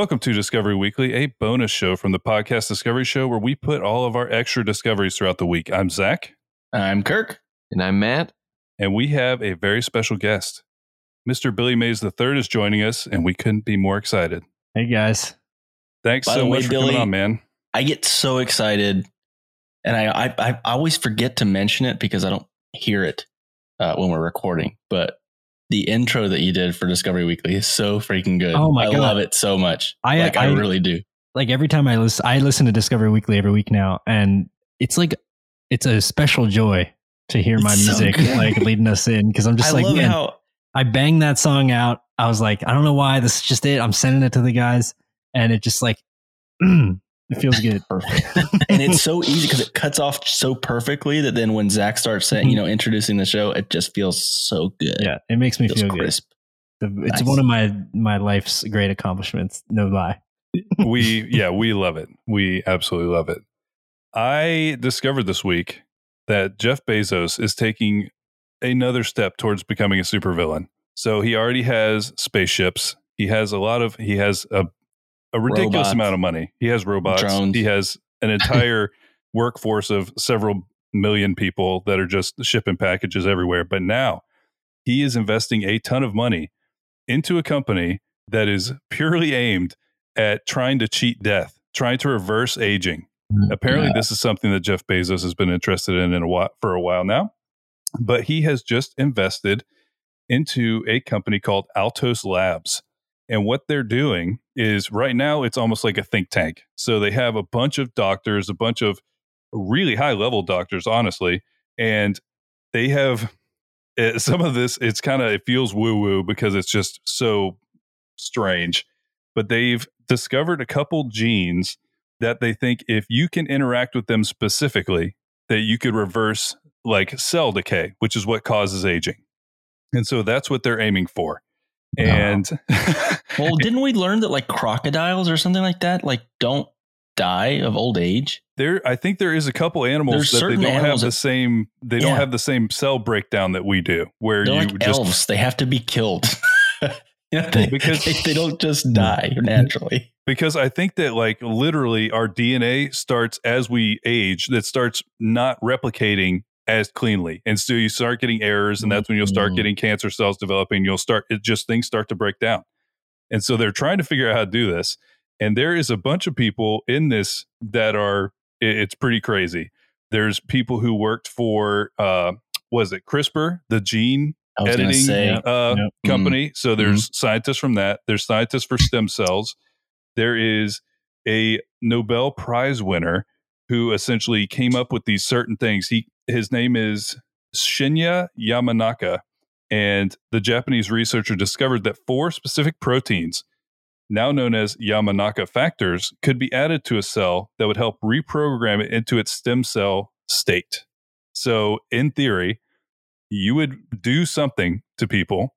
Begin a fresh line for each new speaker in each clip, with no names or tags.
Discovery Weekly.
Welcome to Discovery Weekly, a bonus show from the podcast Discovery Show where we put all of our extra discoveries throughout the week. I'm Zach,
I'm Kirk.
And I'm Matt.
and we have a very special guest. Mr. Billy Mays III is joining us, and we couldn't be more excited.
Hey guys.
Thanks
By
so
way,
much for
Billy-
coming on, man.
I get so excited, and I I, I always forget to mention it because I don't hear it uh, when we're recording. But the intro that you did for Discovery Weekly is so freaking good.
Oh my
I
God.
love it so much.
I-
like I,
I-
really do.
Like every time I listen I listen to Discovery Weekly every week now and it's like it's a special joy to hear my
It's
music
good.
like leading us in because I'm just
I
like man,
how
I banged that song out. I was like, I don't know why, this is just it. I'm sending it to the guys and it just like it feels good.
perfect, and it's so easy because it cuts off so perfectly that then when Zach starts saying, you mm-hmm. know, introducing the show, it just feels so good.
yeah, it makes me
feels
feel
crisp.
good. It's
Nice.
one of my my life's great accomplishments, no lie.
we yeah we love it we absolutely love it i discovered this week that jeff bezos is taking another step towards becoming a supervillain so he already has spaceships he has a lot of he has a, a ridiculous
Robots.
amount of money he has robots
Drones.
he has an entire workforce of several million people that are just shipping packages everywhere but now he is investing a ton of money into a company that is purely aimed at trying to cheat death, trying to reverse aging. Mm, Apparently,
Yeah.
this is something that Jeff Bezos has been interested in, in a while, for a while now. But he has just invested into a company called Altos Labs. And what they're doing is right now, it's almost like a think tank. So they have a bunch of doctors, a bunch of really high level doctors, honestly. And they have eh, some of this, it's kind of, it feels woo woo because it's just so strange. But they've discovered a couple genes that they think if you can interact with them specifically, that you could reverse like cell decay, which is what causes aging. And so that's what they're aiming for. Oh. And
Well, didn't we learn that like crocodiles or something like that like don't die of old age?
there I think there is a couple animals
There's
that they don't have the
that-
same they don't have the same cell breakdown that we do where
They're
you
like
just
elves. They have to be killed. You know, they,
Because-
they, they don't just die naturally.
because I think that like literally our DNA starts as we age that starts not replicating as cleanly. And so you start getting errors and that's when you'll start
Mhm.
getting cancer cells developing. You'll start it just things start to break down. And so they're trying to figure out how to do this. And there is a bunch of people in this that are it- it's pretty crazy. There's people who worked for uh was it CRISPR, the gene
I was going to
editing
say,
uh,
Yep.
company. So there's scientists from that. There's scientists for stem cells. There is a Nobel Prize winner who essentially came up with these certain things. He his name is Shinya Yamanaka, and the Japanese researcher discovered that four specific proteins, now known as Yamanaka factors, could be added to a cell that would help reprogram it into its stem cell state. So, in theory, you would do something to people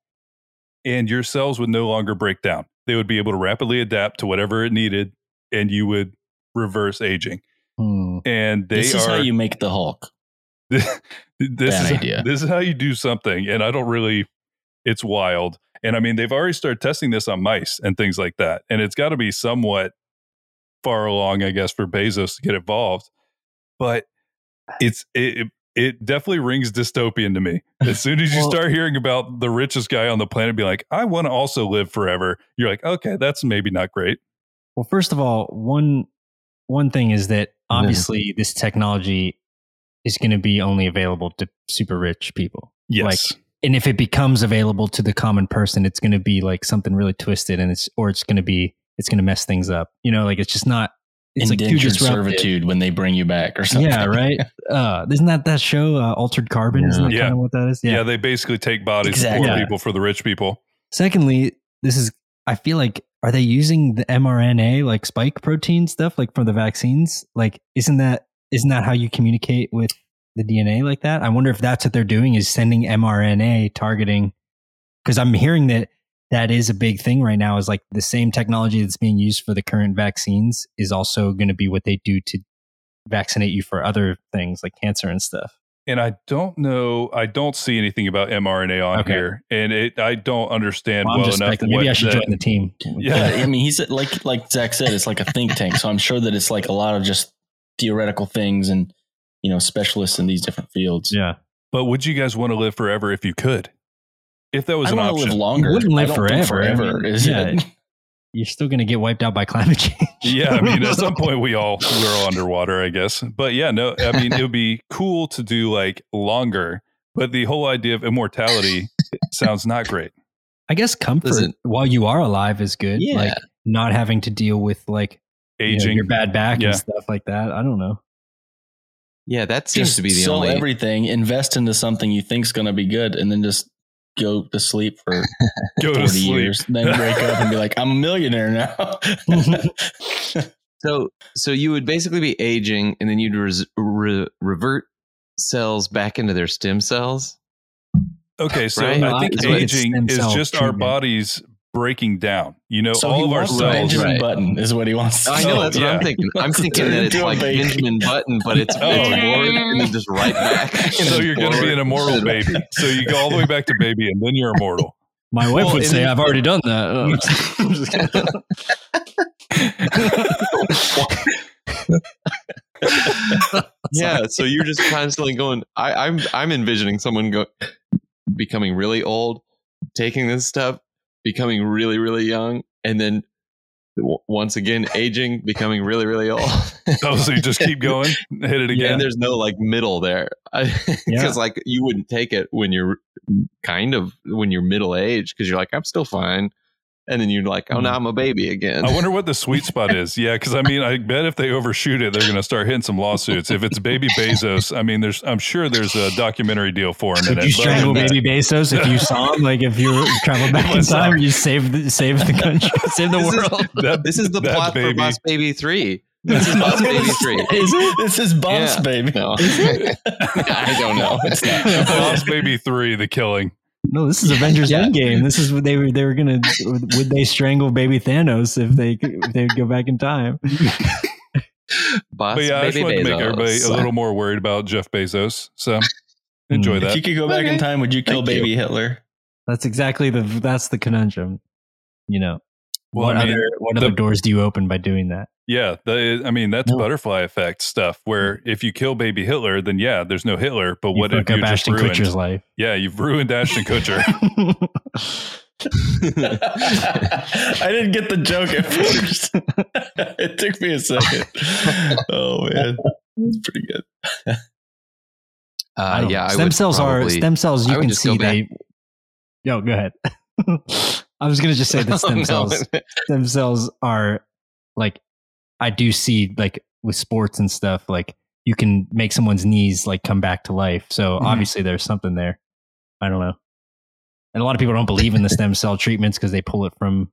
and your cells would no longer break down. They would be able to rapidly adapt to whatever it needed and you would reverse aging.
Hmm.
And they
this is
are
how you make the Hulk.
this
Bad
is
idea.
this is how you do something and I don't really it's wild. And I mean they've already started testing this on mice and things like that. And it's got to be somewhat far along I guess for Bezos to get involved. But it's it, it definitely rings dystopian to me. As soon as you
Well-
start hearing about the richest guy on the planet be like, I want to also live forever, you're like, okay, that's maybe not great.
Well, first of all, one one thing is that obviously this technology is going to be only available to super rich people.
Yes.
And if it becomes available to the common person, it's going to be like something really twisted, and it's or it's going to be it's going to mess things up. You know, like it's just not. It's like
Indentured
disruptive.
servitude when they bring you back or something.
Yeah, right. Uh, isn't that that show uh, Altered Carbon? Isn't that
Yeah.
kind of what that is?
yeah. they basically take bodies
Exactly.
poor
Yeah.
people for the rich people.
Secondly, this is I feel like are they using the mRNA like spike protein stuff like from the vaccines? Like isn't that isn't that how you communicate with the DNA like that? I wonder if that's what they're doing is sending mRNA targeting because I'm hearing that that is a big thing right now is like the same technology that's being used for the current vaccines is also going to be what they do to vaccinate you for other things like cancer and stuff.
And I don't know. I don't see anything about mRNA on
Okay.
here, and it. I don't understand
Well, I'm
well
just
enough.
speculating. Maybe
what
I should
that-
join the team.
Yeah.
I mean, he's like like Zach said, it's like a think tank. So I'm sure that it's like a lot of just theoretical things and you know specialists in these different fields.
Yeah.
But would you guys want to live forever if you could? If that was
I
an
want to
option,
live longer.
You wouldn't live
I don't think
forever.
Forever
I mean,
is
yeah.
it?
You're still going to get wiped out by climate change.
yeah, I mean, at some point we all we're all underwater, I guess. But yeah, no, I mean, it would be cool to do like longer, but the whole idea of immortality sounds not great.
I guess comfort
Listen.
while you are alive is good.
Yeah.
Like not having to deal with like you know,
Aging,
your bad back
Yeah.
and stuff like that. I don't know.
Yeah, that seems
Just
to be the
sell
only.
everything, invest into something you think's going to be good, and then just go to sleep for
go to
40
sleep.
years. Then wake up and be like, I'm a millionaire now.
so, so you would basically be aging, and then you'd res- re- revert cells back into their stem cells.
Okay, so
Right?
I think
Is what it's
aging is
cell
just our bodies breaking down. You know,
so
all
he
of our cells.
Benjamin
Right.
Button is what he wants.
I know
Oh,
that's what
yeah.
I'm thinking. I'm thinking that it's like
baby.
Benjamin Button, but it's,
Oh,
it's
yeah.
forward and then just right back.
So you're going to be an immortal baby. So you go all the way back to baby, and then you're immortal.
My wife
Well,
would say I've already done that. Oh. Just
yeah, so you're just constantly going. I, I'm I'm envisioning someone go becoming really old, taking this stuff, becoming really really young, and then w- once again aging, becoming really really old.
Oh, so you just keep going, hit it
Yeah,
again.
and there's no like middle there because
Yeah.
like you wouldn't take it when you're kind of when you're middle age because you're like I'm still fine, and then you're like oh now mm. I'm a baby again.
I wonder what the sweet spot is. Yeah, because I mean, I bet if they overshoot it, they're going to start hitting some lawsuits. If it's Baby Bezos, I mean, there's, I'm sure there's a documentary deal for him in
Would
it.
you
but-
strangle Baby Bezos if you saw him? Like if you travel back in time, you save the, save the country, save the
This is-
world.
That,
this is the plot
baby.
for Boss Baby Three. This is Boss Baby Three.
Is?
This is Boss
Yeah.
Baby.
No, I don't know. It's not.
Boss Baby Three, the killing.
No, this is Avengers
Yeah.
Endgame. This is what they were. They were gonna. Would they strangle Baby Thanos if they if they go back in time?
Boss
But yeah, I just wanted to make everybody a little more worried about Jeff Bezos. So enjoy
Hmm.
If you could go back in time, would you kill
Thank you.
baby Hitler?
That's exactly the. That's the conundrum. You know.
Well,
what
I mean,
other what
the-
other doors do you open by doing that?
Yeah, the, I mean that's
No.
butterfly effect stuff. Where if you kill Baby Hitler, then yeah, there's no Hitler. But
You
what if you
up
just
Ashton
ruined?
Kutcher's life?
Yeah, you've ruined Ashton Kutcher.
I didn't get the joke at first. it took me a second. Oh man, it's pretty good.
Uh,
don't
yeah,
know.
I
stem
would
cells are stem cells. You can
just go
see
back-
they. Yo, go ahead. I was gonna just say that stem
Oh, no.
cells stem cells are like I do see like with sports and stuff like you can make someone's knees like come back to life. So
Mm-hmm.
Mhm.
obviously there's something there. I don't know. And a lot of people don't believe in the stem cell treatments because they pull it from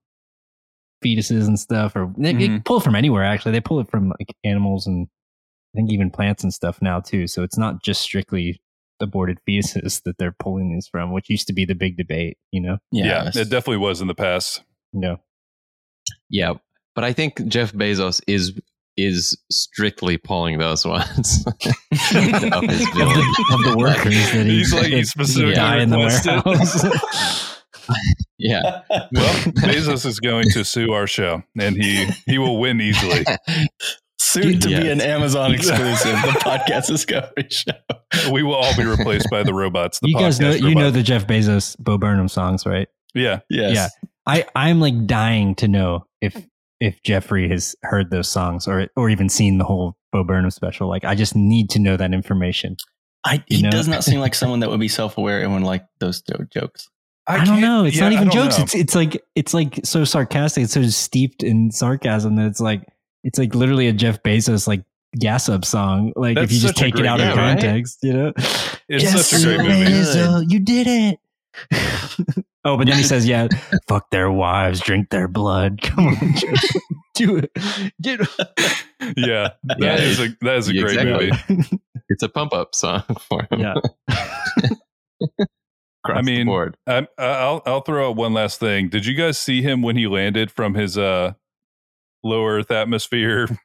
fetuses and stuff, or they, they
Mhm.
pull it from anywhere. Actually, they pull it from like animals and I think even plants and stuff now too. So it's not just strictly aborted fetuses that they're pulling these from, which used to be the big debate. You know,
yeah,
it's-
it definitely was in the past.
you know.
Yeah, but I think Jeff Bezos is is strictly pulling those ones of his
of the, of the workers that he,
He's like, he specifically
die in the warehouse.
Yeah,
Well, Bezos is going to sue our show, and he he will win easily.
Soon to be an Amazon exclusive, the podcast discovery show.
We will all be replaced by the robots. The
you guys know
podcast
you know the Jeff Bezos Bo Burnham songs, right?
yeah.
Yes.
Yeah. I I'm like dying to know if if Jeffrey has heard those songs or or even seen the whole Bo Burnham special. Like I just need to know that information.
I,
You
he
know?
does not seem like someone that would be self-aware and would like those jokes.
I, don't know. It's
yeah,
not even jokes.
know.
It's it's like it's like so sarcastic. It's so steeped in sarcasm that it's like it's like literally a Jeff Bezos like gas up song. Like
That's
if you just
such a
take it out
yeah,
of
right?
context, you know.
It's
Yes,
such a great movie.
Bezos, you did it. oh, but then he says, "Yeah, fuck their wives, drink their blood. Come on, Jeff. do it. Do it.
Yeah, that
Yeah,
is a that is a
yeah,
great
exactly.
movie.
it's a pump up song for him.
Yeah.
I mean. I'm, I'll I'll throw out one last thing. Did you guys see him when he landed from his uh low Earth atmosphere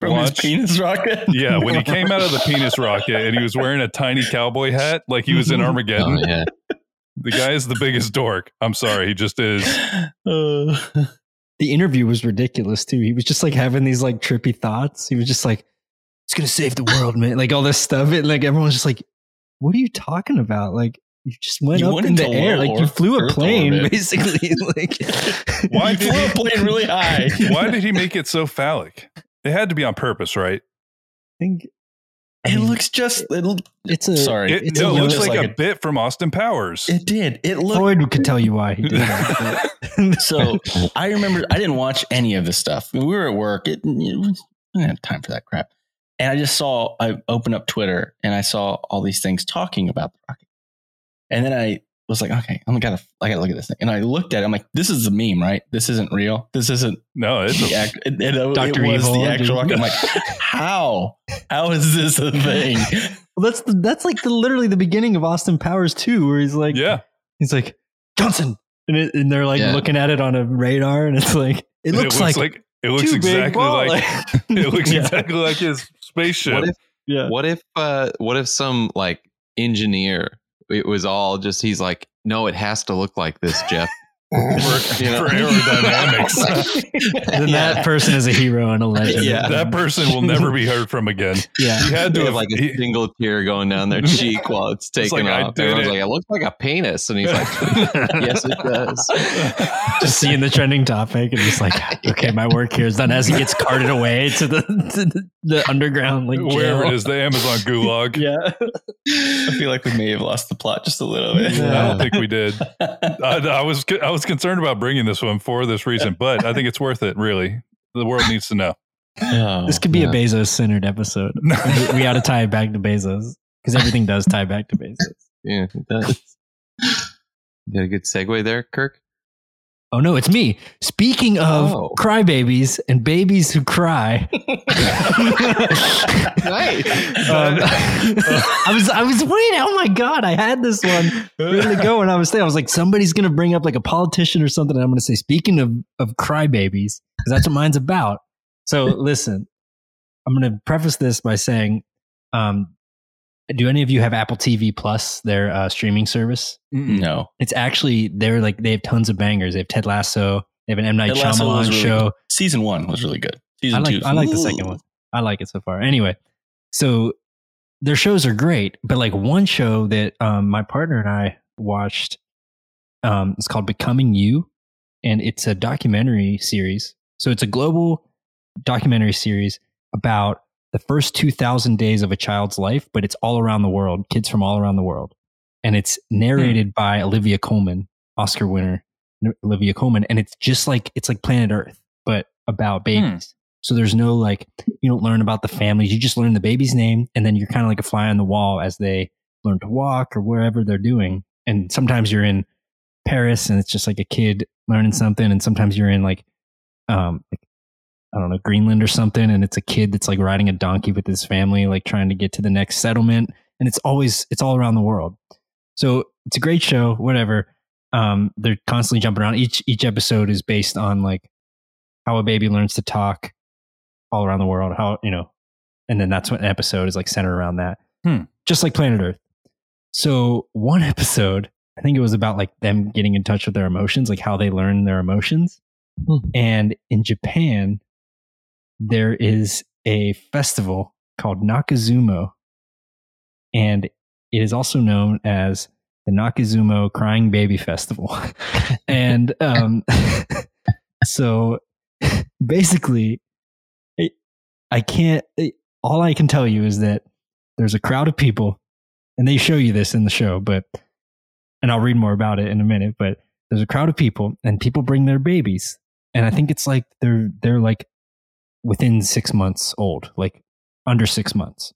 From his penis rocket.
Yeah, when he came out of the penis rocket and he was wearing a tiny cowboy hat like he was in
Oh,
Armageddon.
yeah.
The guy is the biggest dork. I'm sorry, he just is.
Uh,
the interview was ridiculous too. He was just like having these like trippy thoughts. He was just like, "It's gonna save the world, man!" Like all this stuff. And like everyone's just like, "What are you talking about?" Like you just went
You
up
went
in the air, like you flew a plane,
orbit.
basically. like
Why
he
did
flew a
he,
plane really high.
why did he make it so phallic? It had to be on purpose, right?
I think I
It
mean,
looks just it,
it's a
sorry.
It,
It's
no, it
a-
looks like,
like
a,
a-
bit from Austin Powers.
It did. It looked.
Freud could tell you why he did that.
So I remember I didn't watch any of this stuff. We were at work. It, it was, I didn't have time for that crap. And I just saw, I opened up Twitter and I saw all these things talking about the rocket. And then I was like, okay, I'm gonna I gotta look at this thing. And I looked at it. I'm like, this is a meme, right? This isn't real. This isn't
no, it's
the
a,
act. It, it, it
Dr.
was
Evil,
the actual I'm like, how? How is this a thing?
well, that's the, that's like the, literally the beginning of Austin Powers too, where he's like,
yeah.
he's like Johnson, and, it, and they're like
Yeah.
looking at it on a radar, and it's like it looks, like,
it looks
two big
exactly
ball-
like it looks
Yeah.
exactly like his spaceship.
What if
yeah.
what if uh what if some like engineer it was all just he's like no it has to look like this jeff
for,
You know?
for aerodynamics.
And that person is a hero and a legend.
Yeah.
that person will never be heard from again.
yeah.
He had to
have
have
like a
he-
single tear going down their cheek while it's
It's
taking
like, I
off.
did
Everyone's
it.
like, it looks like a penis. And he's like, yes, it does.
Just seeing the trending topic and just like, okay, my work here is done as he gets carted away to the to the, the underground like
wherever
jail.
it is, the Amazon gulag.
Yeah.
I feel like we may have lost the plot just a little bit.
I don't think we did. I, I was I was concerned about bringing this one for this reason, but I think it's worth it. Really, the world needs to know.
Oh,
This could be
Yeah.
a Bezos centered episode. we, we ought to tie it back to Bezos because everything does tie back to Bezos.
Yeah, it does. You got a good segue there, Kirk?
Oh no, it's me. Speaking of
Oh.
crybabies and babies who cry,
Nice.
um, I was I was waiting. Oh my god, I had this one ready to go, and I was saying I was like, somebody's gonna bring up like a politician or something. And I'm gonna say, speaking of of crybabies, because that's what mine's about. So listen, I'm gonna preface this by saying, um, do any of you have Apple TV Plus, their uh, streaming service?
no.
It's actually they're like they have tons of bangers. They have Ted Lasso. They have an M Night
Ted Lasso
Shyamalan
was really
show.
good. Season one was really good.
I
Season
like
two.
I like the second one. I like it so far. Anyway, so their shows are great, but like one show that um, my partner and I watched, um, it's called Becoming You, and it's a documentary series. So it's a global documentary series about the first two thousand days of a child's life, but it's all around the world, kids from all around the world, and it's narrated by Olivia Colman, Oscar winner Olivia Colman. and it's just like it's like Planet Earth, but about babies. So there's no like you don't learn about the families. You just learn the baby's name, and then you're kind of like a fly on the wall as they learn to walk or wherever they're doing. And sometimes you're in Paris, and it's just like a kid learning something, and sometimes you're in like um like I don't know Greenland or something, and it's a kid that's like riding a donkey with his family, like trying to get to the next settlement. And it's always it's all around the world. So it's a great show. Whatever. Um, they're constantly jumping around. Each each episode is based on like how a baby learns to talk all around the world. How you know, and then that's what an episode is like centered around that.
Hmm.
Just like Planet Earth. So one episode, I think it was about like them getting in touch with their emotions, like how they learn their emotions.
Hmm.
And in Japan, there is a festival called Naki Sumo, and it is also known as the Naki Sumo Crying Baby Festival. and um, so basically, I can't. All I can tell you is that there's a crowd of people, and they show you this in the show, but and I'll read more about it in a minute. But there's a crowd of people, and people bring their babies, and I think it's like they're they're like within six months old, like under six months,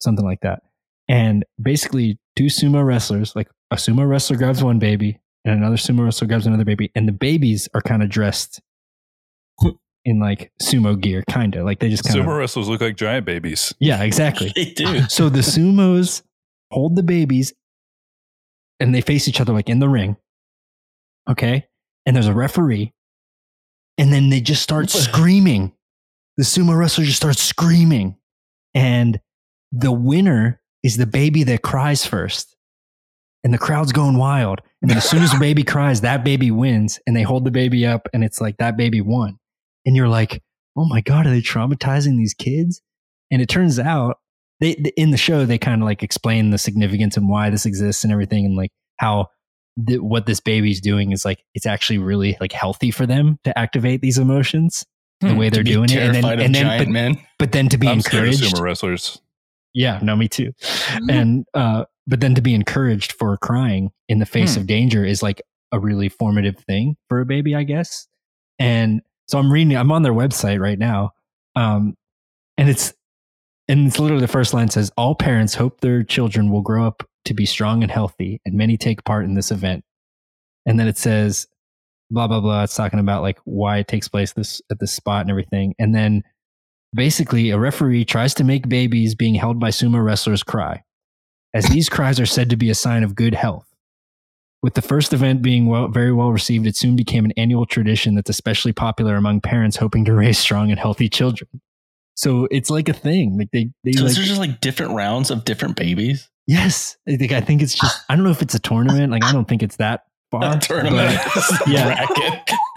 something like that. And basically, two sumo wrestlers, like a sumo wrestler grabs one baby, and another sumo wrestler grabs another baby, and the babies are kind of dressed in like sumo gear, kind of like they just kind of
Sumo wrestlers look like giant babies.
yeah, exactly.
They do.
So the sumos hold the babies and they face each other like in the ring. Okay. And there's a referee. And then they just start screaming the sumo wrestler just starts screaming, and the winner is the baby that cries first. And the crowd's going wild. And then as soon as the baby cries, that baby wins. And they hold the baby up, and it's like that baby won. And you're like, oh my God, are they traumatizing these kids? And it turns out they in the show they kind of like explain the significance and why this exists and everything and like how th- what this baby's doing is like it's actually really like healthy for them to activate these emotions the
Hmm,
way they're doing it and then, and then but,
men.
but then to be
I'm
encouraged
sumo wrestlers.
yeah no me too and uh but then to be encouraged for crying in the face
Hmm.
of danger is like a really formative thing for a baby i guess and so i'm reading i'm on their website right now um and it's and it's literally the first line says all parents hope their children will grow up to be strong and healthy and many take part in this event and then it says blah blah blah it's talking about like why it takes place this at this spot and everything. And then basically a referee tries to make babies being held by sumo wrestlers cry as these cries are said to be a sign of good health. With the first event being well, very well received it soon became an annual tradition that's especially popular among parents hoping to raise strong and healthy children. So it's like a thing like they, they
So
like,
is there just like different rounds of different babies?
yes. I think i think it's just i don't know if it's a tournament like i don't think it's that far
A tournament.
yeah.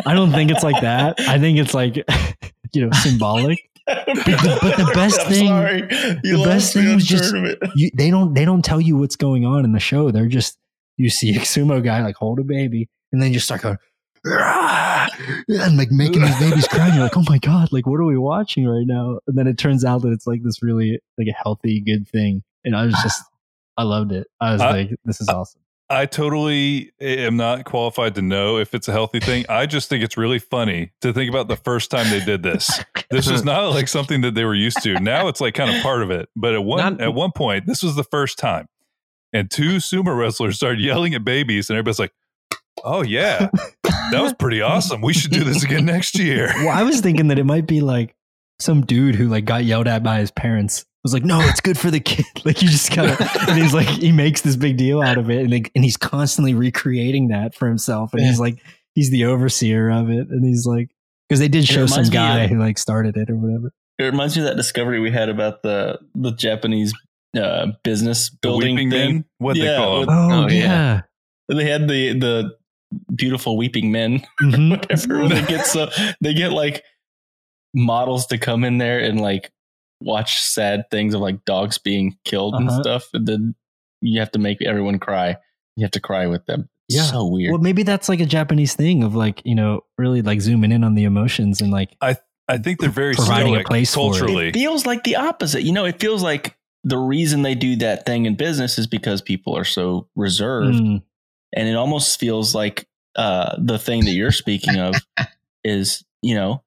I don't think it's like that i think it's like you know symbolic
but
the- but the best thing- the best thing was just- you, they don't they don't tell you what's going on in the show. They're just you see a sumo guy like hold a baby and then just start going "Rah!" and like making these babies cry. And you're like, oh my god, like what are we watching right now? And then it turns out that it's like this really like a healthy, good thing. And I was just I loved it. I was
I-
like, this is awesome.
I totally am not qualified to know if it's a healthy thing. I just think it's really funny to think about the first time they did this. This is not like something that they were used to. Now it's like kind of part of it. But at one
Not-
at one point, this was the first time. And two sumo wrestlers started yelling at babies, and everybody's like, Oh yeah. That was pretty awesome. We should do this again next year.
Well, I was thinking that it might be like some dude who like got yelled at by his parents was like, no, it's good for the kid. Like you just kind of, and he's like, he makes this big deal out of it, and like, and he's constantly recreating that for himself, and he's like, he's the overseer of it, and he's like, because they did show some guy
of-
who like started it or whatever.
It reminds me of that discovery we had about the the Japanese uh, business building
weeping
thing.
men? What they
Yeah,
call
with-
them.
Oh,
Oh, yeah.
yeah,
They had the the beautiful weeping men,
Mhm.
whatever. they get so they get like models to come in there and like watch sad things of like dogs being killed and
Uh-huh.
stuff, and then you have to make everyone cry. You have to cry with them.
Yeah.
so weird.
Well, maybe that's like a Japanese thing of like you know really like zooming in on the emotions and like
I I think they're very
Providing a
stoic
place for it.
culturally.
it feels like the opposite. You know, it feels like the reason they do that thing in business is because people are so reserved.
mm,
And it almost feels like uh, the thing that you're speaking of is, you know,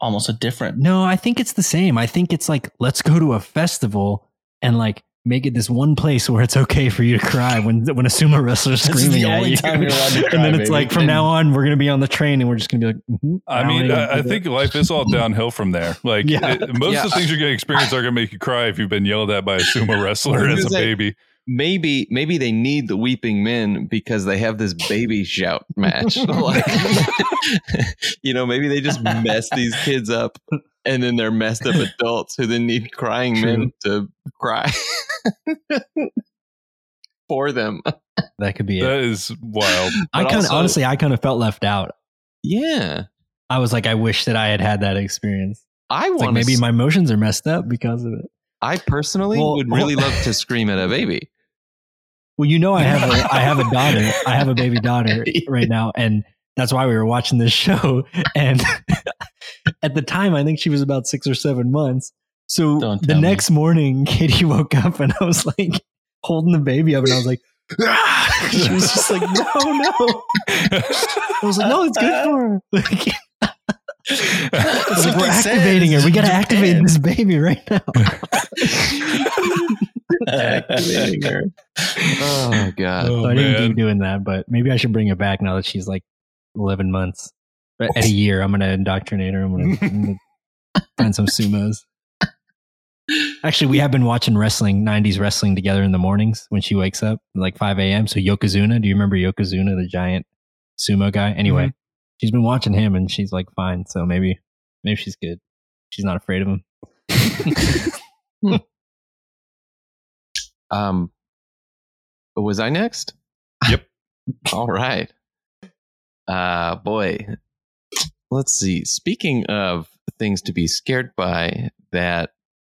almost a different.
No, I think it's the same. I think it's like let's go to a festival and like make it this one place where it's okay for you to cry when when a sumo wrestler's
This is
screaming
the
at
only
you.
time you're to cry,
and then it's
baby.
like from
And-
now on we're gonna be on the train and we're just gonna be like. mhm,
I mean, I, I think
this.
life is all downhill from there. Like
Yeah.
it- most
Yeah.
of the things you're going to experience are going to make you cry if you've been yelled at by a sumo wrestler as a
gonna
baby.
Maybe maybe they need the weeping men because they have this baby shout match. like, you know, maybe they just mess these kids up, and then they're messed up adults who then need crying men to cry for them.
that could be it.
That is wild.
I kind of honestly, I kind of felt left out.
Yeah,
I was like, I wish that I had had that experience.
I
It's like
want
maybe
maybe
my emotions are messed up because of it.
I personally
Well,
would really love to scream at a baby.
Well, you know, I have a, I have a daughter. I have a baby daughter right now, and that's why we were watching this show. And at the time, I think she was about six or seven months. So the
me.
next morning, Katie woke up, and I was like holding the baby up, and I was like, she was just like, no, no. I was like, no, it's good for her. Like, like, we're activating her. We got to activate this baby right now.
Activating her. Oh god.
Oh,
so I didn't
man.
keep doing that, but maybe I should bring it back now that she's like 11 months. But at a year, I'm going to indoctrinate her. I'm going to find some sumos. Actually, we have been watching wrestling, 90s wrestling together in the mornings when she wakes up, like 5 a.m. So Yokozuna, do you remember Yokozuna, the giant sumo guy? Anyway, mm-hmm. she's been watching him and she's like fine. So maybe, maybe she's good. she's not afraid of him.
Um, was I next?
Yep.
All right. Uh, boy, let's see. Speaking of things to be scared by that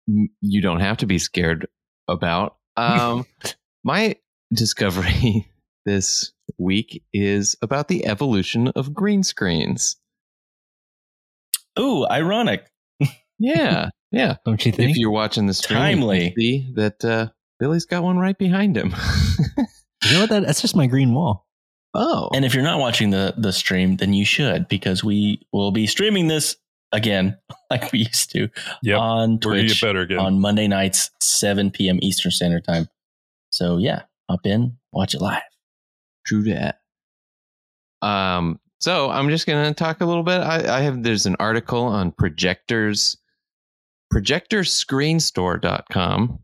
you don't have to be scared about, um, my discovery this week is about the evolution of green screens.
Ooh, ironic.
Yeah, yeah.
Don't you think?
If you're watching the stream, you
Timely.
see that uh, Billy's got one right behind him.
you know what? That, that's just my green wall.
oh,
And if you're not watching the the stream, then you should because we will be streaming this again like we used to
Yep.
on
We're get
Twitch
better again.
on Monday nights, 7 p.m. Eastern Standard Time. So yeah, hop in, watch it live.
True that. Um, so I'm just gonna talk a little bit. I, I have there's an article on projectors, projectorscreenstore.com,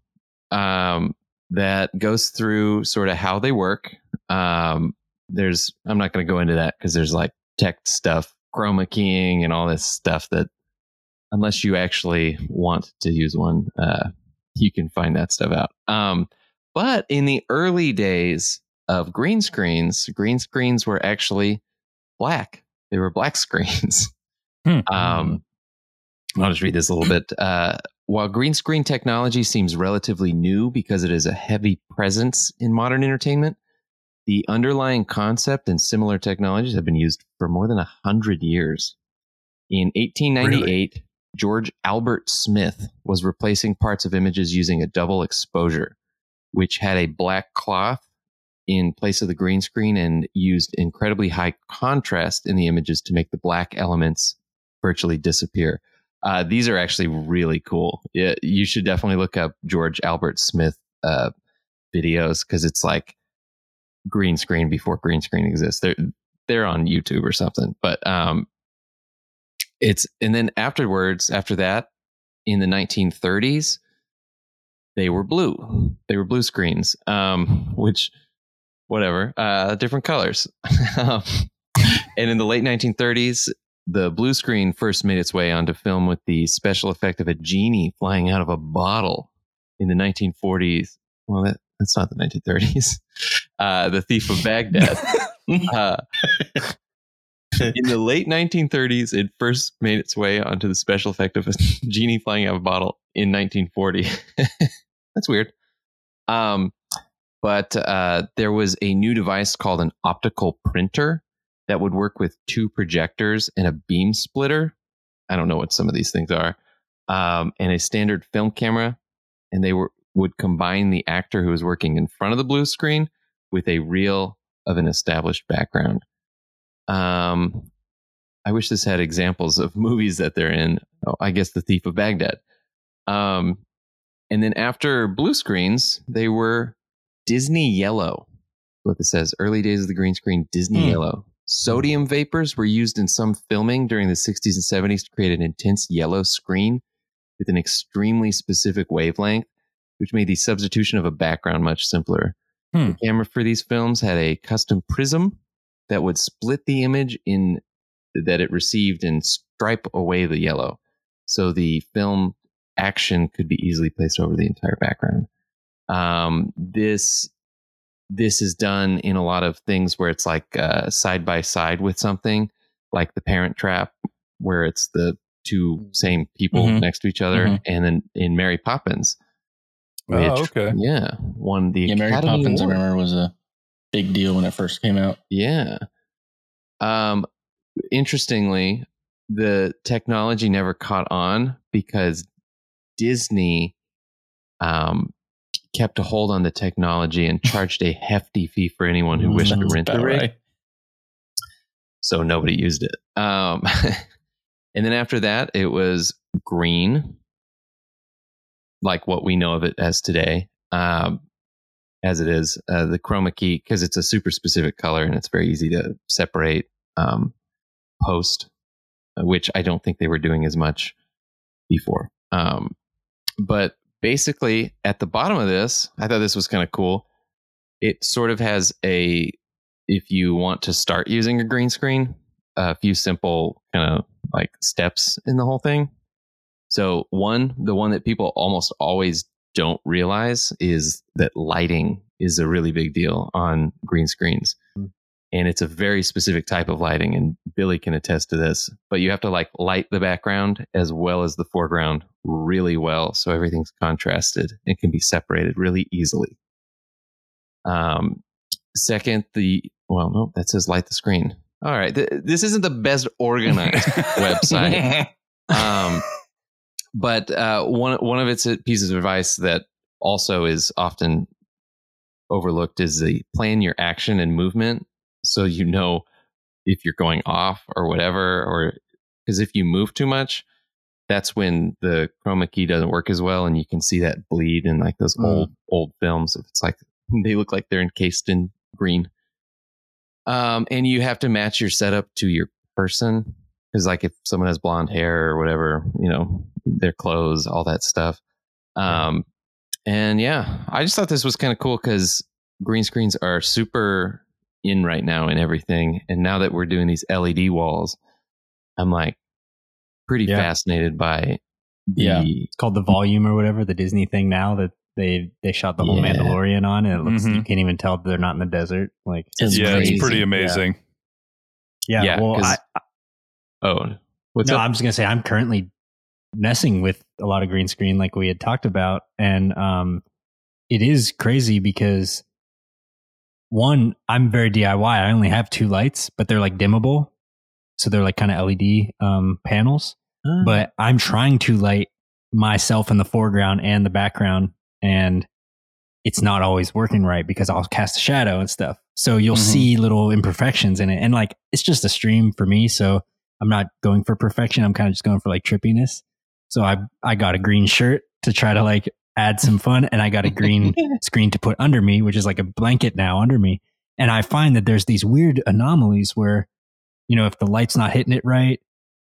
um, that goes through sort of how they work. Um, there's I'm not gonna go into that because there's like tech stuff, chroma keying, and all this stuff that unless you actually want to use one, uh, you can find that stuff out. Um, but in the early days of green screens, green screens were actually black. They were black screens.
Hmm.
Um, I'll just read this a little bit. Uh, while green screen technology seems relatively new because it is a heavy presence in modern entertainment, the underlying concept and similar technologies have been used for more than a hundred years. In 1898, George Albert Smith was replacing parts of images using a double exposure, which had a black cloth in place of the green screen and used incredibly high contrast in the images to make the black elements virtually disappear. Uh, these are actually really cool. You should definitely look up George Albert Smith uh, videos because it's like green screen before green screen exists. They're they're on YouTube or something. But um, it's and then afterwards, after that, in the 1930s, they were blue. They were blue screens, um, which whatever, uh, different colors. Um, and in the late 1930s, the blue screen first made its way onto film with the special effect of a genie flying out of a bottle. In the 1940s, well, that, that's not the 1930s. Uh, the Thief of Baghdad. uh, in the late 1930s, it first made its way onto the special effect of a genie flying out of a bottle in 1940. That's weird. Um, but uh, there was a new device called an optical printer that would work with two projectors and a beam splitter. I don't know what some of these things are, um, and a standard film camera, and they were would combine the actor who was working in front of the blue screen with a reel of an established background. Um, I wish this had examples of movies that they're in. Oh, I guess The Thief of Baghdad. Um, and then after blue screens, they were Disney yellow. What it says, early days of the green screen, Disney
Hmm.
yellow. Sodium vapors were used in some filming during the 60s and 70s to create an intense yellow screen with an extremely specific wavelength, which made the substitution of a background much simpler.
Hmm.
The camera for these films had a custom prism that would split the image in that it received and stripe away the yellow. So the film action could be easily placed over the entire background. Um, this this is done in a lot of things where it's like uh, side by side with something, like the Parent Trap, where it's the two same people
Mhm.
next to each other,
Mhm.
and then in Mary Poppins,
Oh,
which,
okay.
yeah, won the
Yeah, Mary
Academy
Poppins, I remember, was a big deal when it first came out.
Yeah. Um, interestingly, the technology never caught on because Disney um, kept a hold on the technology and charged a hefty fee for anyone who wished to rent the rig.
right.
So nobody used it. Um, and then after that, it was green, like what we know of it as today. Um, as it is, uh, the chroma key, because it's a super specific color and it's very easy to separate um, post, uh, which I don't think they were doing as much before. Um, but basically, at the bottom of this, I thought this was kind of cool. It sort of has a, if you want to start using a green screen, a few simple kind of like steps in the whole thing. So one, the one that people almost always don't realize is that lighting is a really big deal on green screens. And it's a very specific type of lighting, and Billy can attest to this. But you have to like light the background as well as the foreground really well, so everything's contrasted and can be separated really easily. Um, second, the well, no, that says light the screen. All right, th- this isn't the best organized website. Um, but uh, one one of its pieces of advice that also is often overlooked is the plan your action and movement so you know if you're going off or whatever or because if you move too much that's when the chroma key doesn't work as well and you can see that bleed in like those
Mm.
old old films. If it's like they look like they're encased in green. Um and you have to match your setup to your person because like if someone has blonde hair or whatever you know their clothes all that stuff. Um and yeah i just thought this was kind of cool because green screens are super in right now and everything and now that we're doing these led walls i'm like pretty
Yeah.
fascinated by the
Yeah.
It's called the volume or whatever, the Disney thing now that they they shot the whole
Yeah.
Mandalorian on, and it looks
Mhm.
you can't even tell they're not in the desert. Like,
It's
yeah,
crazy.
it's pretty
Yeah.
amazing.
yeah,
Yeah,
well,
'cause-
I,
oh what's
no,
up
I'm just gonna say I'm currently messing with a lot of green screen, like we had talked about, and um, it is crazy because one, I'm very DIY. I only have two lights, but they're like dimmable, so they're like kind of LED um, panels.
Ah.
But I'm trying to light myself in the foreground and the background, and it's not always working right because I'll cast a shadow and stuff. So you'll
Mhm.
see little imperfections in it, and like it's just a stream for me, so I'm not going for perfection. I'm kind of just going for like trippiness. So I I got a green shirt to try to like add some fun, and I got a green screen to put under me, which is like a blanket now under me. And I find that there's these weird anomalies where, you know, if the light's not hitting it right,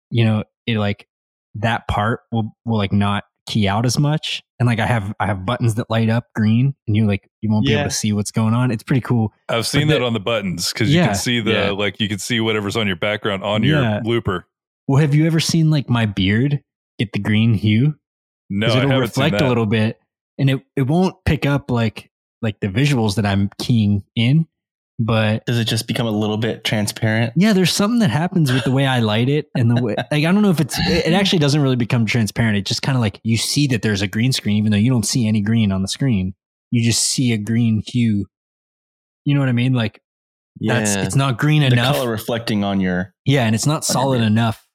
you know, it like that part will will like not key out as much. And like I have I have buttons that light up green, and you like you won't be
Yeah.
able to see what's going on. It's pretty cool.
I've seen
But
that
the-
on the buttons because you can see the
Yeah.
like you can see whatever's on your background on
Yeah.
your looper.
Well, have you ever seen like my beard get the green hue?
No, I
it'll
haven't seen
reflect
that.
a little bit and it, it won't pick up like like the visuals that i'm keying in but
Does it just become a little bit transparent?
yeah there's something that happens with the way i light it and the way like i don't know if it's it it actually doesn't really become transparent it just kind of like you see that there's a green screen even though you don't see any green on the screen you just see a green hue you know what i mean like that's
Yeah.
it's not green
The
enough
color reflecting on your
yeah, and it's not solid enough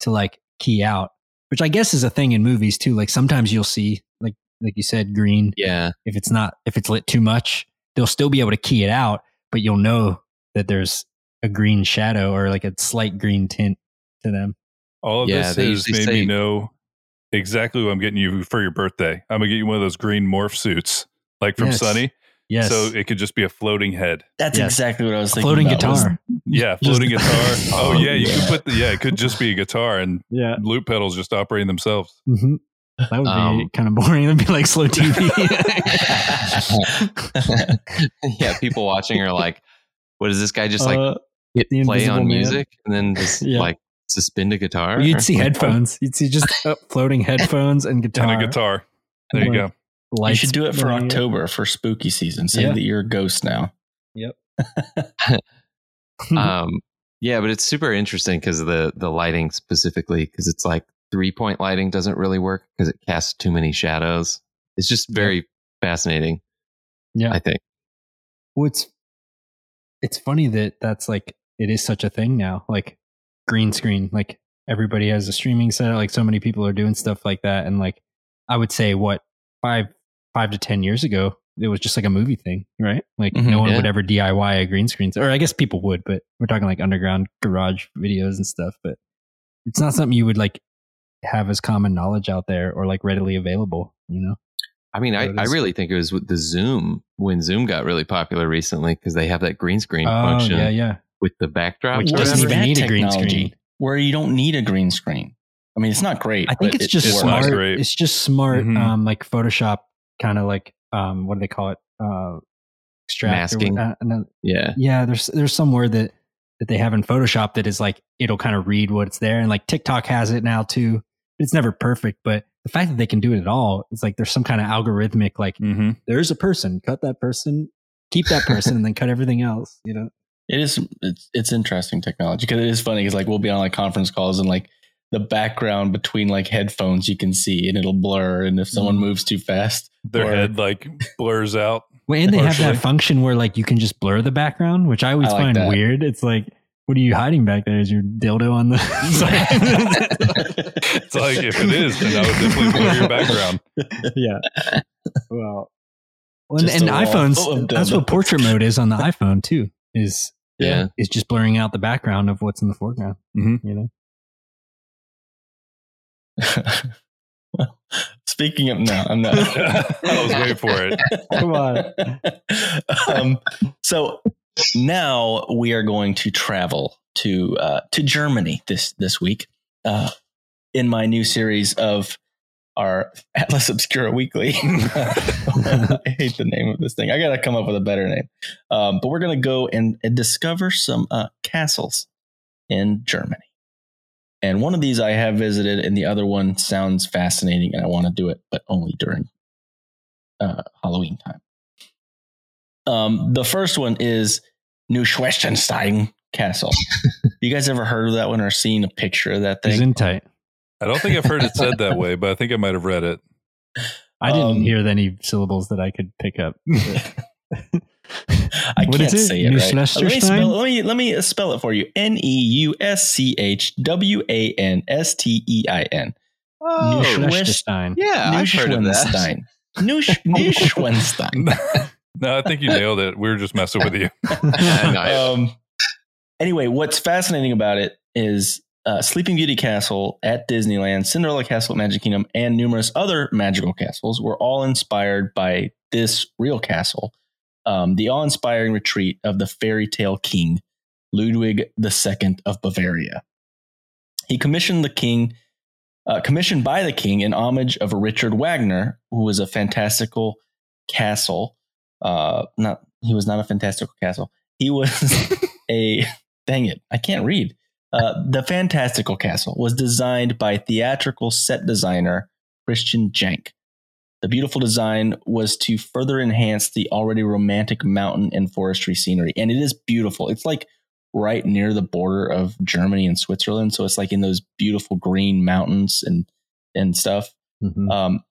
to like key out, which I guess is a thing in movies too. Like sometimes you'll see, like like you said, green.
yeah
If it's not, if it's lit too much, they'll still be able to key it out, but you'll know that there's a green shadow or like a slight green tint to them.
All of
Yeah,
this
they
has made
say-
me know exactly what I'm getting you for your birthday. I'm gonna get you one of those green morph suits, like from
Yes.
Sunny.
Yes,
So it could just be a floating head.
That's
Yes.
exactly what I was thinking.
floating
about,
guitar.
Yeah,
Just-
floating guitar. Oh yeah, you
yeah.
could put the yeah. It could just be a guitar and
Yeah,
loop pedals just operating themselves.
hmm that would be
Um,
kind of boring. It'd be like slow TV.
yeah people watching are like what is this guy just like
Uh,
hit
the
play
Invisible
on
Man.
music and then just
Yeah.
like suspend a guitar
you'd see headphones. You'd see just uh, floating headphones and guitar.
And a guitar. There you
Like,
go.
you should do it for October for spooky season. Say
Yeah.
that you're a ghost now. Yep.
um yeah but it's super interesting because the the lighting specifically because it's like three point lighting doesn't really work because it casts too many shadows it's just very fascinating
Yeah.
i think
Well, it's it's funny that that's like it is such a thing now. Like green screen, like everybody has a streaming set. Like so many people are doing stuff like that, and like I would say, what five five to ten years ago, it was just like a movie thing, right? Like
Mhm,
no one
yeah.
would ever DIY a green screen, or I guess people would, but we're talking like underground garage videos and stuff. But it's not something you would like have as common knowledge out there or like readily available. You know?
i mean I,
So it
I really think it was with the zoom when zoom got really popular recently because they have that green screen
Oh
function
yeah, yeah.
with the backdrop
Which doesn't even need a green screen.
Where you don't need a green screen. I mean, it's not great.
I think it's
it-
just
it
not
smart.
great.
It's just smart,
Mhm.
um, like Photoshop, kind of like um, what do they call it? Uh, extract
Masking.
what- uh, no,
yeah
yeah, there's there's some word that that they have in Photoshop that is like it'll kind of read what's there, and like TikTok has it now too. It's never perfect, but the fact that they can do it at all, it's like there's some kind of algorithmic like
Mm-hmm.
there's a person, cut that person, keep that person, and then cut everything else. You know,
It is it's it's interesting technology because it is funny because like we'll be on like conference calls and like the background between like headphones you can see and it'll blur and if someone
Mm.
moves too fast
Their
or-
head like blurs out.
well, and they have that function where like you can just blur the background, which I always
I like
find
that.
weird. It's like, what are you hiding back there? Is your dildo on the
It's like if it is, then I would definitely blur your background.
yeah. Well, well and, and
a wall full
iPhones,
of
that's what portrait mode is on the iPhone too. Is
Yeah.
is just blurring out the background of what's in the foreground.
Mhm.
You know,
well, speaking of no i'm not
I was waiting for it.
Come on.
um, so now we are going to travel to uh, to Germany this this week uh, in my new series of our Atlas Obscura Weekly. I hate the name of this thing. I got to come up with a better name. Um, but we're going to go and, and discover some uh, castles in Germany. And one of these I have visited, and the other one sounds fascinating, and I want to do it, but only during uh, Halloween time. Um, the first one is Neuschwanstein Castle. you guys ever heard of that one or seen a picture of that
He's
thing?
in tight.
I don't think I've heard it said that way, but I think I might have read it.
I didn't
Um,
hear any syllables that I could pick up.
I
What
can't
is it?
say it right. Uh, Let me, spell, let me let me spell it for you. N e u s c h w a n s t e i n.
Oh,
Neuschwanstein.
Yeah, I've heard of that.
Neuschwanstein. Neuschwanstein.
no, I think you nailed it. We were just messing with you.
Um, anyway, what's fascinating about it is uh, Sleeping Beauty Castle at Disneyland, Cinderella Castle at Magic Kingdom, and numerous other magical castles were all inspired by this real castle, um, the awe-inspiring retreat of the fairy tale king Ludwig II of Bavaria. He commissioned the king, uh, commissioned by the king in homage of Richard Wagner, who was a fantastical castle. Uh, not he was not a fantastical castle. He was a dang it, I can't read. Uh, the Fantastical Castle was designed by theatrical set designer Christian Jank. The beautiful design was to further enhance the already romantic mountain and forestry scenery, and it is beautiful. It's like right near the border of Germany and Switzerland, so it's like in those beautiful green mountains and and stuff.
Mhm.
Um,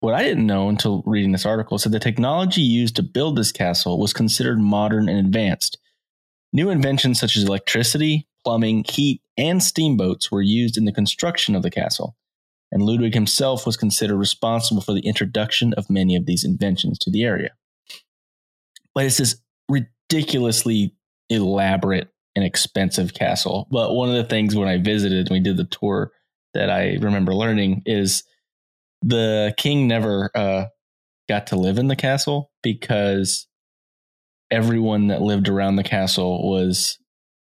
what I didn't know until reading this article said the technology used to build this castle was considered modern and advanced. New inventions such as electricity, plumbing, heat, and steamboats were used in the construction of the castle. And Ludwig himself was considered responsible for the introduction of many of these inventions to the area. But it's this ridiculously elaborate and expensive castle. But one of the things when I visited and we did the tour that I remember learning is the king never uh, got to live in the castle because everyone that lived around the castle was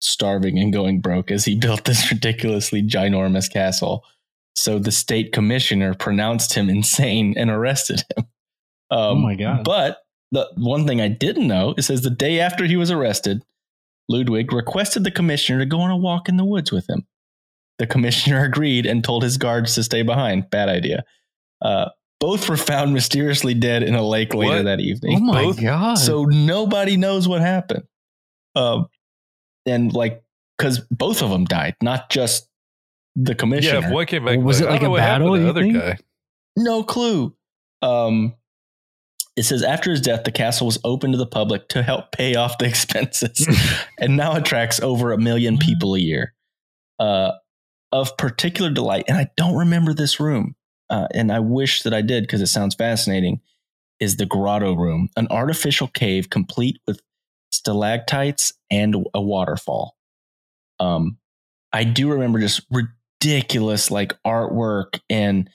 starving and going broke as he built this ridiculously ginormous castle. So the state commissioner pronounced him insane and arrested him. Um,
Oh my God.
But the one thing I didn't know it says the day after he was arrested, Ludwig requested the commissioner to go on a walk in the woods with him. The commissioner agreed and told his guards to stay behind. Bad idea. Uh, both were found mysteriously dead in a lake later
What?
that evening.
oh my
both-
god!
so nobody knows what happened. Um, and like, because both of them died, not just the commissioner.
Yeah, one came back,
Was it like a
know what
battle,
The
you
other
think?
guy.
No clue. Um, it says after his death, the castle was open to the public to help pay off the expenses, and now attracts over a million people a year. Uh, of particular delight, and I don't remember this room, uh, and I wish that I did because it sounds fascinating. Is the grotto room an artificial cave complete with stalactites and a waterfall? Um, I do remember just ridiculous like artwork and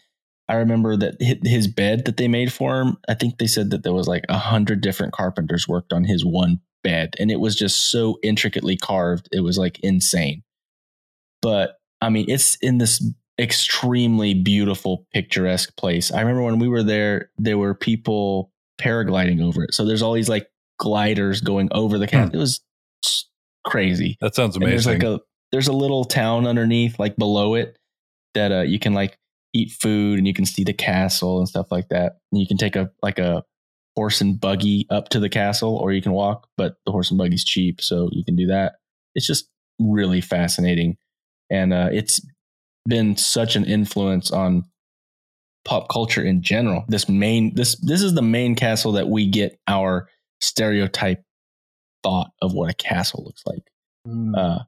I remember that his bed that they made for him. I think they said that there was like a hundred different carpenters worked on his one bed, and it was just so intricately carved. It was like insane. But I mean, it's in this extremely beautiful, picturesque place. I remember when we were there, there were people paragliding over it. So there's all these like gliders going over the hmm. castle. It was crazy.
That sounds
And there's like a there's a little town underneath, like below it, that uh, you can like eat food and you can see the castle and stuff like that. And you can take a like a horse and buggy up to the castle or you can walk, but the horse and buggy's cheap, so you can do that. It's just really fascinating. And uh, it's been such an influence on pop culture in general. This main this this is the main castle that we get our stereotype thought of what a castle looks like.
Mm.
Uh,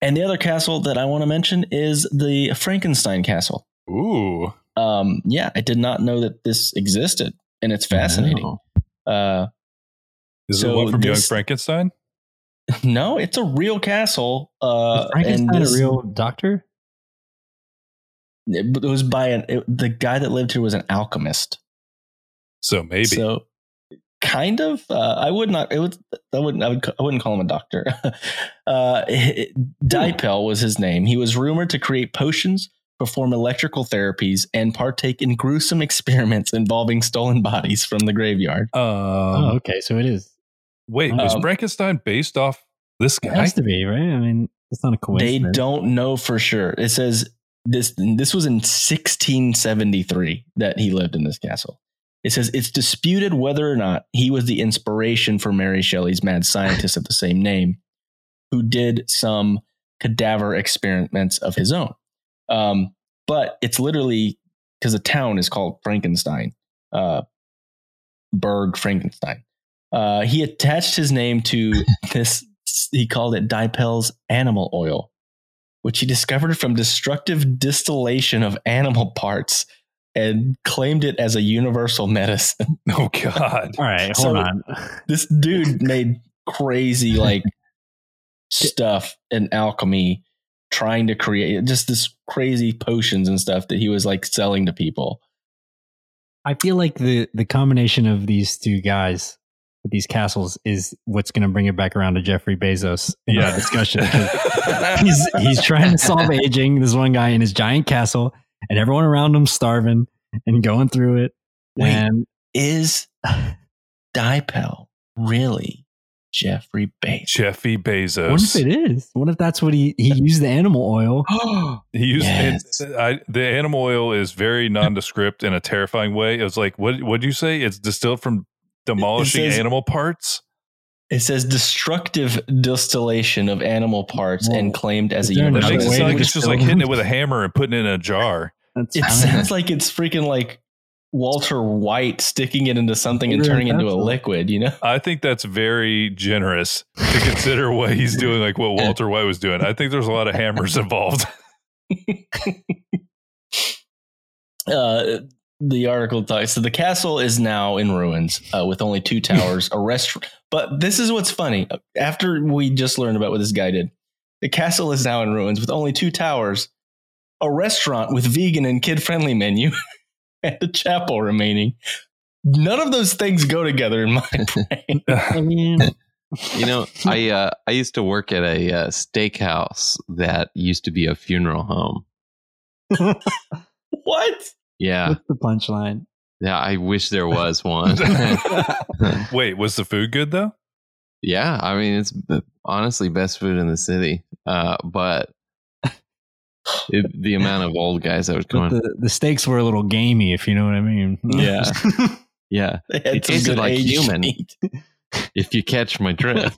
and the other castle that I want to mention is the Frankenstein Castle.
Ooh.
Um, yeah, I did not know that this existed, and it's fascinating. Uh,
Is
So
it one from Young Frankenstein?
no, it's a real castle. Uh,
Was Frankenstein
and this-
a real doctor?
It was by an it, the guy that lived here was an alchemist.
So maybe.
So kind of uh, I would not it would I wouldn't I, would. I wouldn't call him a doctor. uh Dippel was his name. He was rumored to create potions, perform electrical therapies and partake in gruesome experiments involving stolen bodies from the graveyard.
um,
oh, okay. So it is.
wait, was
Um,
Frankenstein based off this guy?
It has to be, right? I mean, it's not a coincidence.
They don't know for sure. It says this this was in 1673 that he lived in this castle. It says it's disputed whether or not he was the inspiration for Mary Shelley's mad scientist of the same name, who did some cadaver experiments of his own. Um, but it's literally because the town is called Frankenstein, uh, Berg Frankenstein. Uh, he attached his name to this. He called it Dippel's animal oil, which he discovered from destructive distillation of animal parts and claimed it as a universal medicine.
Oh God.
All right,
So-
hold on.
this dude made crazy like stuff in alchemy trying to create just this crazy potions and stuff that he was like selling to people
I feel like the the combination of these two guys with these castles is what's going to bring it back around to Jeffrey Bezos in
Yeah.
our discussion. 'cause he's he's trying to solve aging. This one guy in his giant castle, and everyone around him starving and going through it.
Wait.
And
is dippel really jeffrey bezos
Jeffy Bezos.
what if it is? What if that's what he he used the animal oil?
He used
Yes.
and, I, the animal oil is very nondescript in a terrifying way. It was like, what would you say? It's distilled from demolishing
says-
animal parts.
It says destructive distillation of animal parts and claimed as a
Is there
That makes it
way
sound like it's just like hitting it with a hammer and putting it in a jar.
That's
it sounds like it's freaking like walter white sticking it into something and turning it into a liquid you know
I think that's very generous to consider what he's doing, like what Walter White was doing. I think there's a lot of hammers involved.
uh, the article talks so the castle is now in ruins uh, with only two towers a restaurant but this is what's funny. After we just learned about what this guy did the castle is now in ruins with only two towers a restaurant with vegan and kid friendly menu and a chapel remaining. None of those things go together in my brain.
I mean,
You know, I uh, I used to work at a uh, steakhouse that used to be a funeral home.
what
Yeah,
what's the punchline?
yeah. I wish there was one.
Wait, was the food good though?
yeah, I mean it's honestly best food in the city. Uh, but it, the amount of old guys that would come
But
in,
the, the stakes were a little gamey, if you know what I mean.
Yeah. yeah.
they
It tasted
good
like human. If you catch my drift.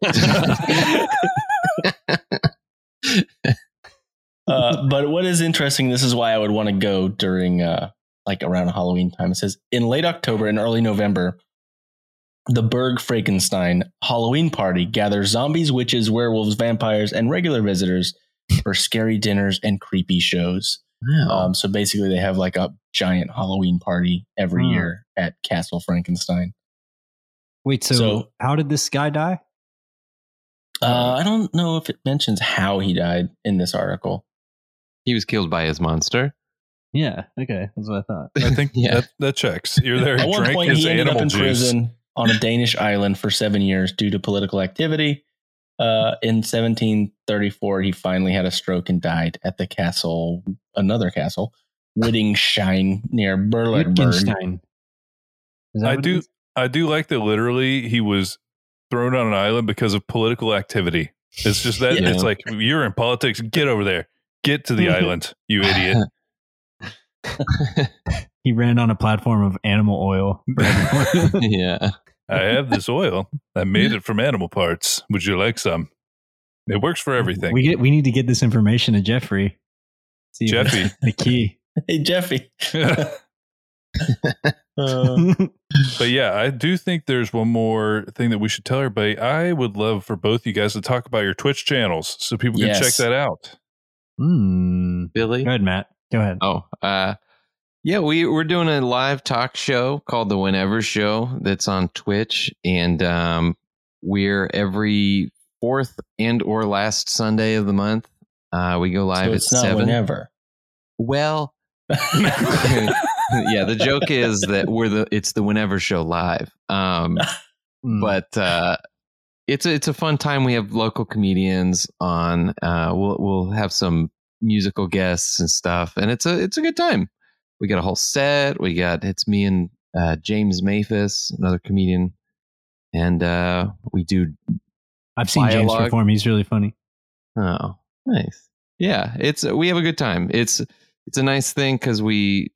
Uh, but what is interesting, this is why I would want to go during uh, like around Halloween time. It says in late October and early November, the Berg Frankenstein Halloween party gathers zombies, witches, werewolves, vampires, and regular visitors for scary dinners and creepy shows.
Wow.
Um, so basically, they have like a giant Halloween party every
Hmm.
year at Castle Frankenstein.
Wait, so,
So-
how did this guy die?
Uh, I don't know if it mentions how he died in this article.
he was killed by his monster.
Yeah, okay, that's what I thought.
I think
Yeah.
that, that checks. You're there.
At
He
one
drank
point,
his
he ended up in
juice.
prison on a Danish island for seven years due to political activity. Uh, in 1734, he finally had a stroke and died at the castle, another castle, Wittgenstein near Berleburg.
Wittgenstein.
I do. I do like that. Literally, he was thrown on an island because of political activity. It's just that
Yeah.
it's like you're in politics. Get over there. Get to the island, you idiot.
he ran on a platform of animal oil.
yeah.
I have this oil. I made it from animal parts. Would you like some? It works for everything.
We get we need to get this information to Jeffrey. See
Jeffy.
the key.
Hey, Jeffy.
but yeah, I do think there's one more thing that we should tell everybody. I would love for both you guys to talk about your Twitch channels so people can
Yes.
check that out.
Hmm.
Billy.
Go ahead, Matt. Go ahead.
Oh, uh, yeah, we we're doing a live talk show called the Whenever Show that's on Twitch, and um, we're every fourth and or last Sunday of the month. Uh, we go live
so
at
it's not
seven.
whenever.
Well, yeah, the joke is that we're the it's the Whenever Show live. Um,
Hmm.
but uh, it's a, it's a fun time. We have local comedians on. Uh, we'll we'll have some musical guests and stuff, and it's a it's a good time. We got a whole set. We got it's me and uh, James Maphis, another comedian, and uh, we do.
I've seen James perform. He's really funny.
Oh, nice. Yeah, it's we have a good time. It's it's a nice thing because we.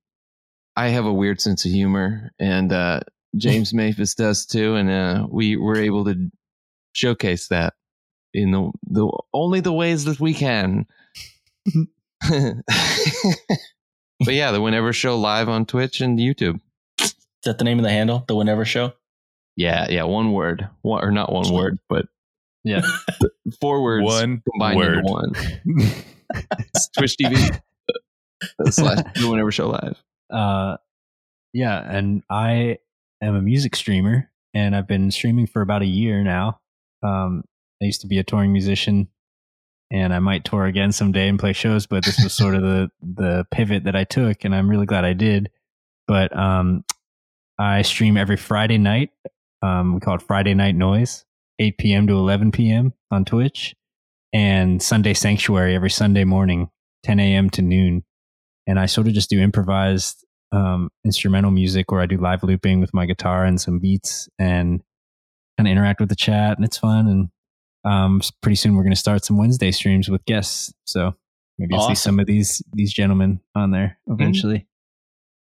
I have a weird sense of humor, and uh, James Maphis does too, and uh, we were able to showcase that in the the only the ways that we can. But yeah, the Whenever Show live on Twitch and YouTube.
Is that the name of the handle? The Whenever Show?
Yeah, yeah, one word, one, or not one word, but
Yeah.
four words
One
combined
word.
into one. It's Twitch TV slash the Whenever Show live.
Uh, yeah, and I am a music streamer, and I've been streaming for about a year now. Um, I used to be a touring musician, and I might tour again someday and play shows, but this was sort of the the pivot that I took, and I'm really glad I did. But um, I stream every Friday night. Um, we call it Friday Night Noise, 8 p.m. to 11 p.m. on Twitch, and Sunday Sanctuary every Sunday morning, 10 a.m. to noon. And I sort of just do improvised um, instrumental music where I do live looping with my guitar and some beats and kind of interact with the chat, and it's fun. And um, pretty soon we're going to start some Wednesday streams with guests. So maybe you'll see some of these these gentlemen on there eventually.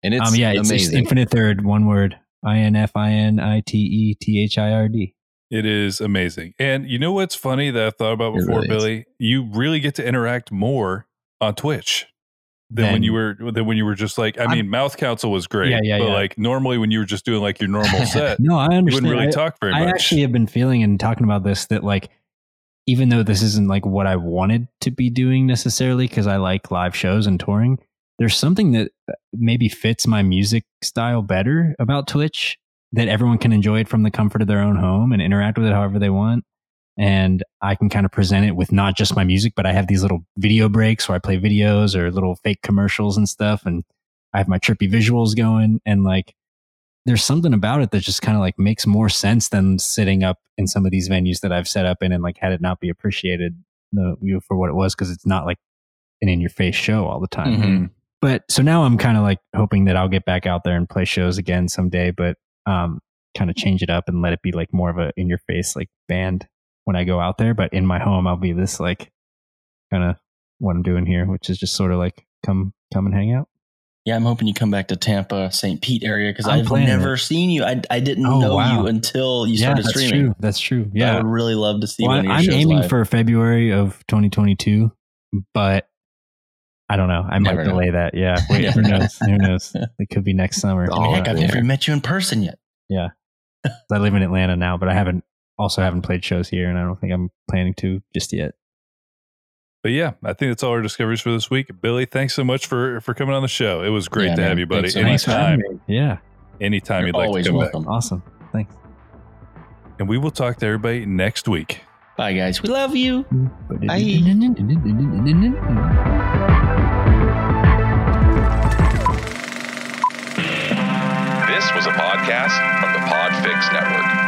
And it's
um, yeah, it's, it's
amazing.
Infinite Third, one word: I N F I N I T E T H I R D.
It is amazing. And you know what's funny that I thought about before,
really is.
Billy? You really get to interact more on Twitch than when you were than when you were just like I
I'm-
mean, Mouth Council was great.
Yeah, yeah,
but
yeah.
like normally when you were just doing like your normal set,
No, I understand.
you wouldn't really
I-
talk very
I
much.
actually have been feeling and talking about this that like even though this isn't like what I wanted to be doing necessarily because I like live shows and touring, there's something that uh, maybe fits my music style better about Twitch that everyone can enjoy it from the comfort of their own home and interact with it however they want. And I can kind of present it with not just my music, but I have these little video breaks where I play videos or little fake commercials and stuff. And I have my trippy visuals going and like there's something about it that just kind of like makes more sense than sitting up in some of these venues that I've set up in and like had it not be appreciated you know, for what it was because it's not like an in your face show all the time.
Mhm.
But so now I'm kind of like hoping that I'll get back out there and play shows again someday, but um, kind of change it up and let it be like more of a in your face like band when I go out there. But in my home, I'll be this like kind of what I'm doing here, which is just sort of like come come and hang out.
Yeah, I'm hoping you come back to Tampa, St. Pete area because I've never seen you. I, I didn't
Oh,
know
wow.
you until you started
that's
streaming.
true. That's true. Yeah, I
would really love to see
Well,
one of your
I'm aiming
live.
for February of 2022, but I don't know. I might
Never know.
delay that. Yeah. Wait, who knows? Who knows? It could be next summer.
Oh,
Heck, I've
yeah.
never met you in person yet.
Yeah, I live in Atlanta now, but I haven't also haven't played shows here, and I don't think I'm planning to just yet.
But yeah, I think that's all our discoveries for this week. Billy, thanks so much for for coming on the show. It was great
Yeah,
to
man.
have you, buddy.
Thanks so much
anytime,
Yeah.
anytime
You're
you'd like to come
welcome.
Awesome. Thanks.
And we will talk to everybody next week.
Bye, guys. We love you. Bye.
This was a podcast from the Podfix Network.